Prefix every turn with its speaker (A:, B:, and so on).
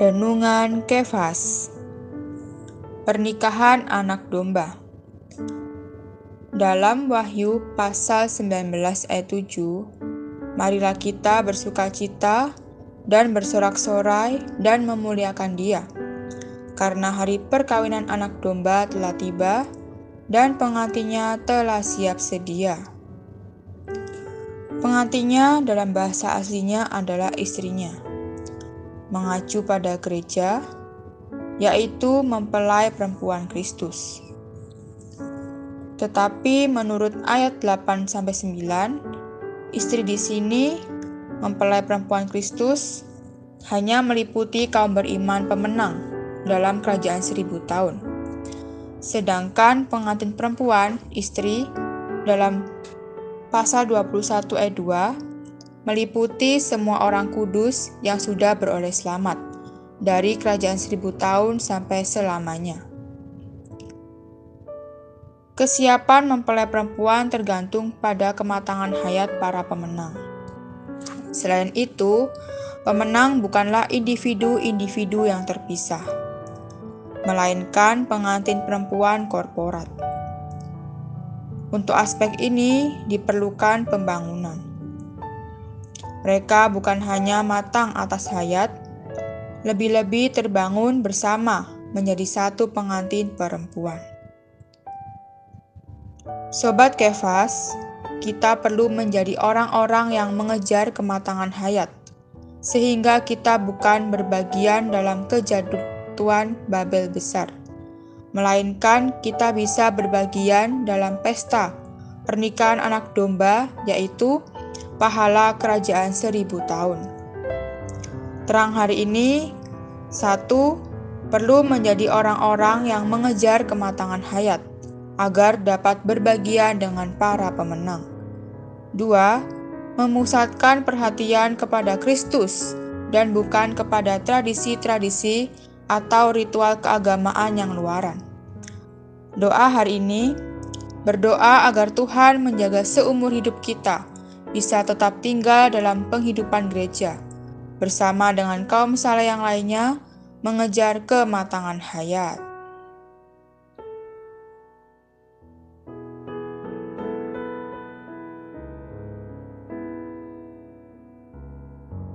A: Renungan Kefas. Pernikahan anak domba. Dalam Wahyu pasal 19 ayat 7 Marilah kita bersuka cita dan bersorak-sorai dan memuliakan dia. Karena hari perkawinan anak domba telah tiba dan pengantinnya telah siap sedia. Pengantinnya dalam bahasa aslinya adalah istrinya mengacu pada gereja, yaitu mempelai perempuan Kristus. Tetapi menurut ayat 8 sampai 9, istri di sini mempelai perempuan Kristus hanya meliputi kaum beriman pemenang dalam kerajaan seribu tahun. Sedangkan pengantin perempuan, istri, dalam pasal 21 ayat 2 meliputi semua orang kudus yang sudah beroleh selamat dari kerajaan seribu tahun sampai selamanya. Kesiapan mempelai perempuan tergantung pada kematangan hayat para pemenang. Selain itu, pemenang bukanlah individu-individu yang terpisah, melainkan pengantin perempuan korporat. Untuk aspek ini diperlukan pembangunan. Mereka bukan hanya matang atas hayat, lebih-lebih terbangun bersama menjadi satu pengantin perempuan. Sobat Kefas, kita perlu menjadi orang-orang yang mengejar kematangan hayat, sehingga kita bukan berbagian dalam kejatuhan Babel besar, melainkan kita bisa berbagian dalam pesta pernikahan anak domba, yaitu pahala kerajaan seribu tahun. Terang hari ini, satu, perlu menjadi orang-orang yang mengejar kematangan hayat, agar dapat berbagian dengan para pemenang. Dua, memusatkan perhatian kepada Kristus dan bukan kepada tradisi-tradisi atau ritual keagamaan yang luaran. Doa hari ini berdoa agar Tuhan menjaga seumur hidup kita bisa tetap tinggal dalam penghidupan gereja, bersama dengan kaum saleh yang lainnya mengejar kematangan hayat.